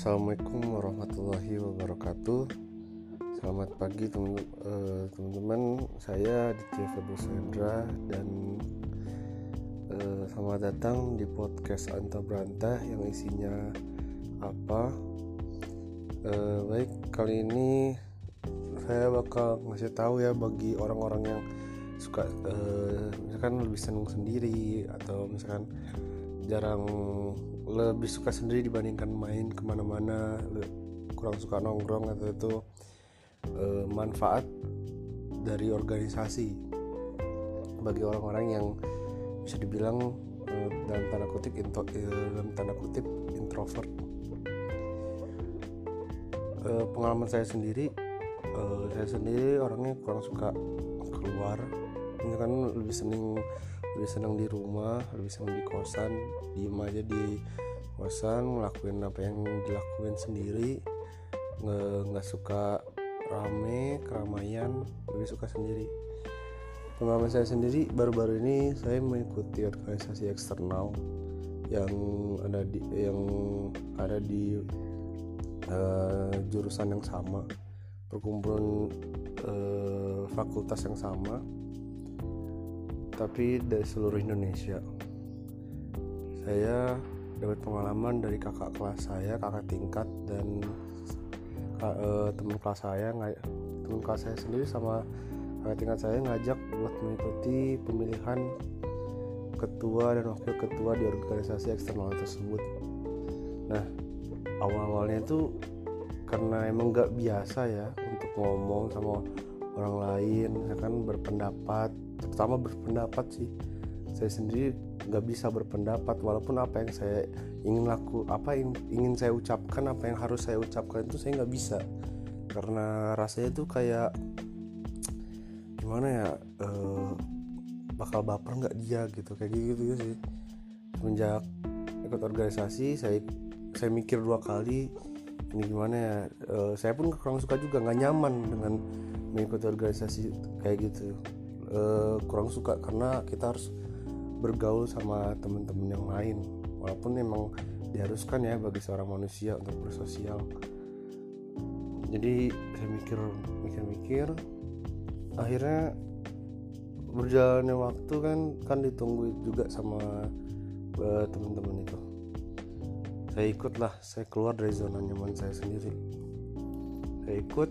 Assalamualaikum warahmatullahi wabarakatuh. Selamat pagi eh, teman-teman Saya Aditya Februs Hendra Dan uh, selamat datang di podcast Anta Berantah Yang isinya apa? Uh, Baik kali ini Saya bakal ngasih tahu ya Bagi orang-orang yang suka uh, Misalkan lebih senang sendiri Atau misalkan jarang lebih suka sendiri dibandingkan main ke mana-mana kurang suka nongkrong atau itu e, manfaat dari organisasi. Bagi orang-orang yang bisa dibilang e, dalam tanda kutip into, e, dalam tanda kutip introvert. E, pengalaman saya sendiri e, saya sendiri orangnya kurang suka keluar. Ini kan lebih seneng lebih senang di rumah lebih senang di kosan. Diem aja di kosan ngelakuin apa yang dilakuin sendiri. Nggak suka rame keramaian lebih suka sendiri. Pengalaman saya sendiri baru-baru ini saya mengikuti organisasi eksternal yang ada di yang ada di uh, jurusan yang sama. Perkumpulan uh, fakultas yang sama tapi dari seluruh Indonesia. Saya dapat pengalaman dari kakak kelas saya kakak tingkat dan uh, teman kelas saya teman kelas saya sendiri sama kakak tingkat saya ngajak buat mengikuti pemilihan ketua dan wakil ketua di organisasi eksternal tersebut. Nah awal-awalnya itu karena emang gak biasa ya untuk ngomong sama orang lain misalkan berpendapat terutama berpendapat sih. Saya sendiri nggak bisa berpendapat walaupun apa yang saya ingin laku apa yang ingin saya ucapkan apa yang harus saya ucapkan itu saya nggak bisa. Karena rasanya itu kayak gimana ya uh, bakal baper nggak dia gitu kayak gitu, gitu sih. Semenjak ikut organisasi saya saya mikir dua kali ini gimana ya uh, saya pun kurang suka juga nggak nyaman dengan mengikuti organisasi kayak gitu uh, kurang suka karena kita harus bergaul sama teman-teman yang lain. Walaupun memang diharuskan ya bagi seorang manusia untuk bersosial. Jadi saya mikir mikir-mikir akhirnya berjalannya waktu kan kan ditunggu juga sama uh, teman-teman itu. Saya ikut lah saya keluar dari zona nyaman saya sendiri. Saya ikut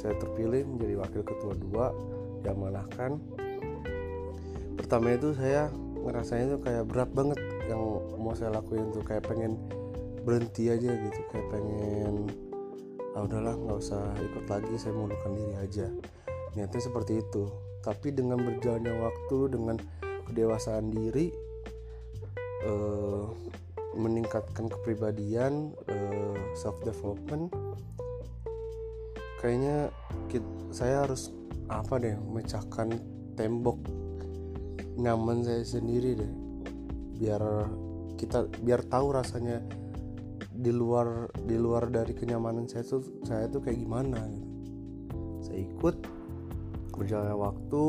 saya terpilih menjadi wakil ketua dua diamanahkan pertama itu saya ngerasanya tuh kayak berat banget yang mau saya lakuin tuh kayak pengen berhenti aja gitu kayak pengen ah udahlah nggak usah ikut lagi saya mundurkan diri aja. Niatnya seperti itu. Tapi dengan berjalannya waktu dengan kedewasaan diri eh, meningkatkan kepribadian eh, self development kayaknya kita, saya harus apa deh memecahkan tembok nyaman saya sendiri deh biar kita biar tahu rasanya di luar di luar dari kenyamanan saya tuh saya tuh kayak gimana gitu. saya ikut berjalannya waktu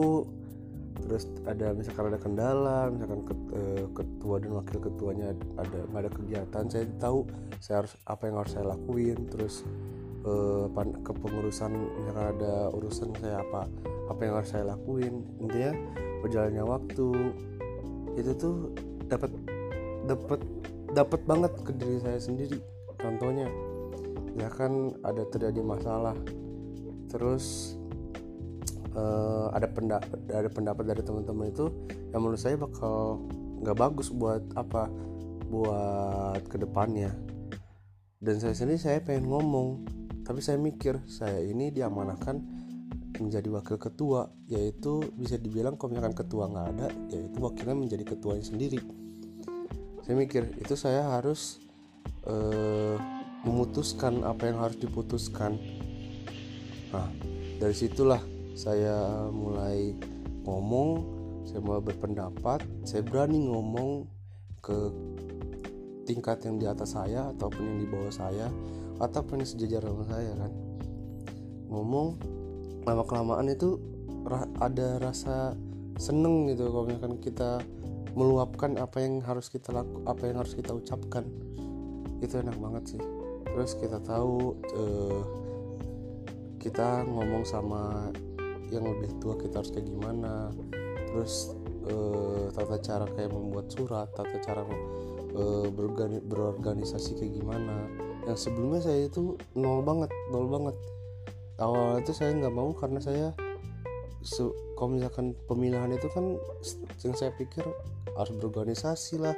terus ada misalkan ada kendala misalkan eh, ketua dan wakil ketuanya ada nggak ada kegiatan saya tahu saya harus apa yang harus saya lakuin terus eh, kepengurusan misalkan ada urusan saya apa apa yang harus saya lakuin. Intinya berjalannya waktu itu tuh dapat dapat dapat banget ke diri saya sendiri. Contohnya ya kan ada terjadi masalah terus uh, ada pendapat ada pendapat dari teman-teman itu yang menurut saya bakal nggak bagus buat apa buat ke depannya. Dan saya sendiri saya pengen ngomong tapi saya mikir saya ini diamanahkan menjadi wakil ketua yaitu bisa dibilang kalau misalkan ketua nggak ada yaitu wakilnya menjadi ketuanya sendiri. Saya mikir itu saya harus uh, memutuskan apa yang harus diputuskan. Nah dari situlah saya mulai ngomong saya mulai berpendapat saya berani ngomong ke tingkat yang di atas saya ataupun yang di bawah saya ataupun sejajar dengan saya kan? Ngomong lama kelamaan itu ada rasa seneng gitu kalau misalkan kita meluapkan apa yang harus kita laku apa yang harus kita ucapkan. Itu enak banget sih. Terus kita tahu uh, kita ngomong sama yang lebih tua kita harus kayak gimana. Terus uh, tata cara kayak membuat surat tata cara uh, berorganisasi kayak gimana yang sebelumnya saya itu nol banget nol banget. Awal itu saya nggak mau karena saya kalau misalkan pemilihan itu kan yang saya pikir harus berorganisasi lah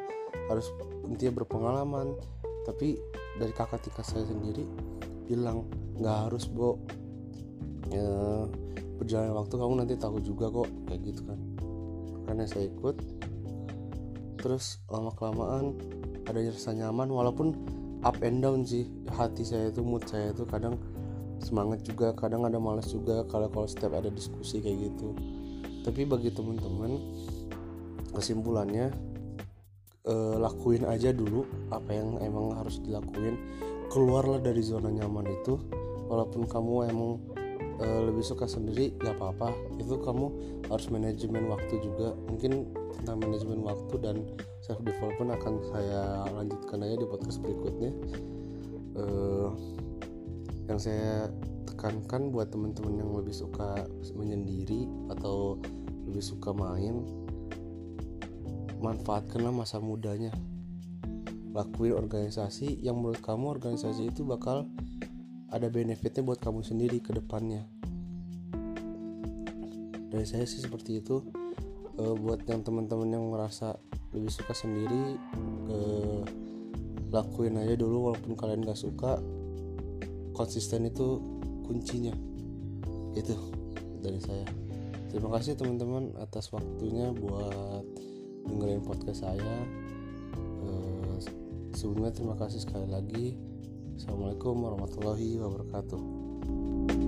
harus intinya berpengalaman. Tapi dari kakak tingkat saya sendiri bilang nggak harus bo. Ya, berjalan waktu kamu nanti tahu juga kok kayak gitu kan. Karena saya ikut. Terus lama kelamaan ada rasa nyaman walaupun up and down sih. Hati saya itu mood saya itu kadang semangat juga kadang ada malas juga kalau kalau setiap ada diskusi kayak gitu. Tapi bagi teman-teman kesimpulannya eh, lakuin aja dulu apa yang emang harus dilakuin. Keluarlah dari zona nyaman itu. Walaupun kamu emang uh, lebih suka sendiri gak apa-apa. Itu kamu harus manajemen waktu juga. Mungkin tentang manajemen waktu dan self development akan saya lanjutkan aja di podcast berikutnya. Uh, yang saya tekankan buat teman-teman yang lebih suka menyendiri atau lebih suka main manfaatkanlah masa mudanya. Lakuin organisasi yang menurut kamu organisasi itu bakal ada benefitnya buat kamu sendiri ke depannya. Dari saya sih seperti itu. E, buat yang teman-teman yang merasa lebih suka sendiri e, lakuin aja dulu walaupun kalian gak suka. Konsisten itu kuncinya. Itu dari saya. Terima kasih teman-teman atas waktunya buat dengerin podcast saya. E, sebelumnya terima kasih sekali lagi. Assalamualaikum warahmatullahi wabarakatuh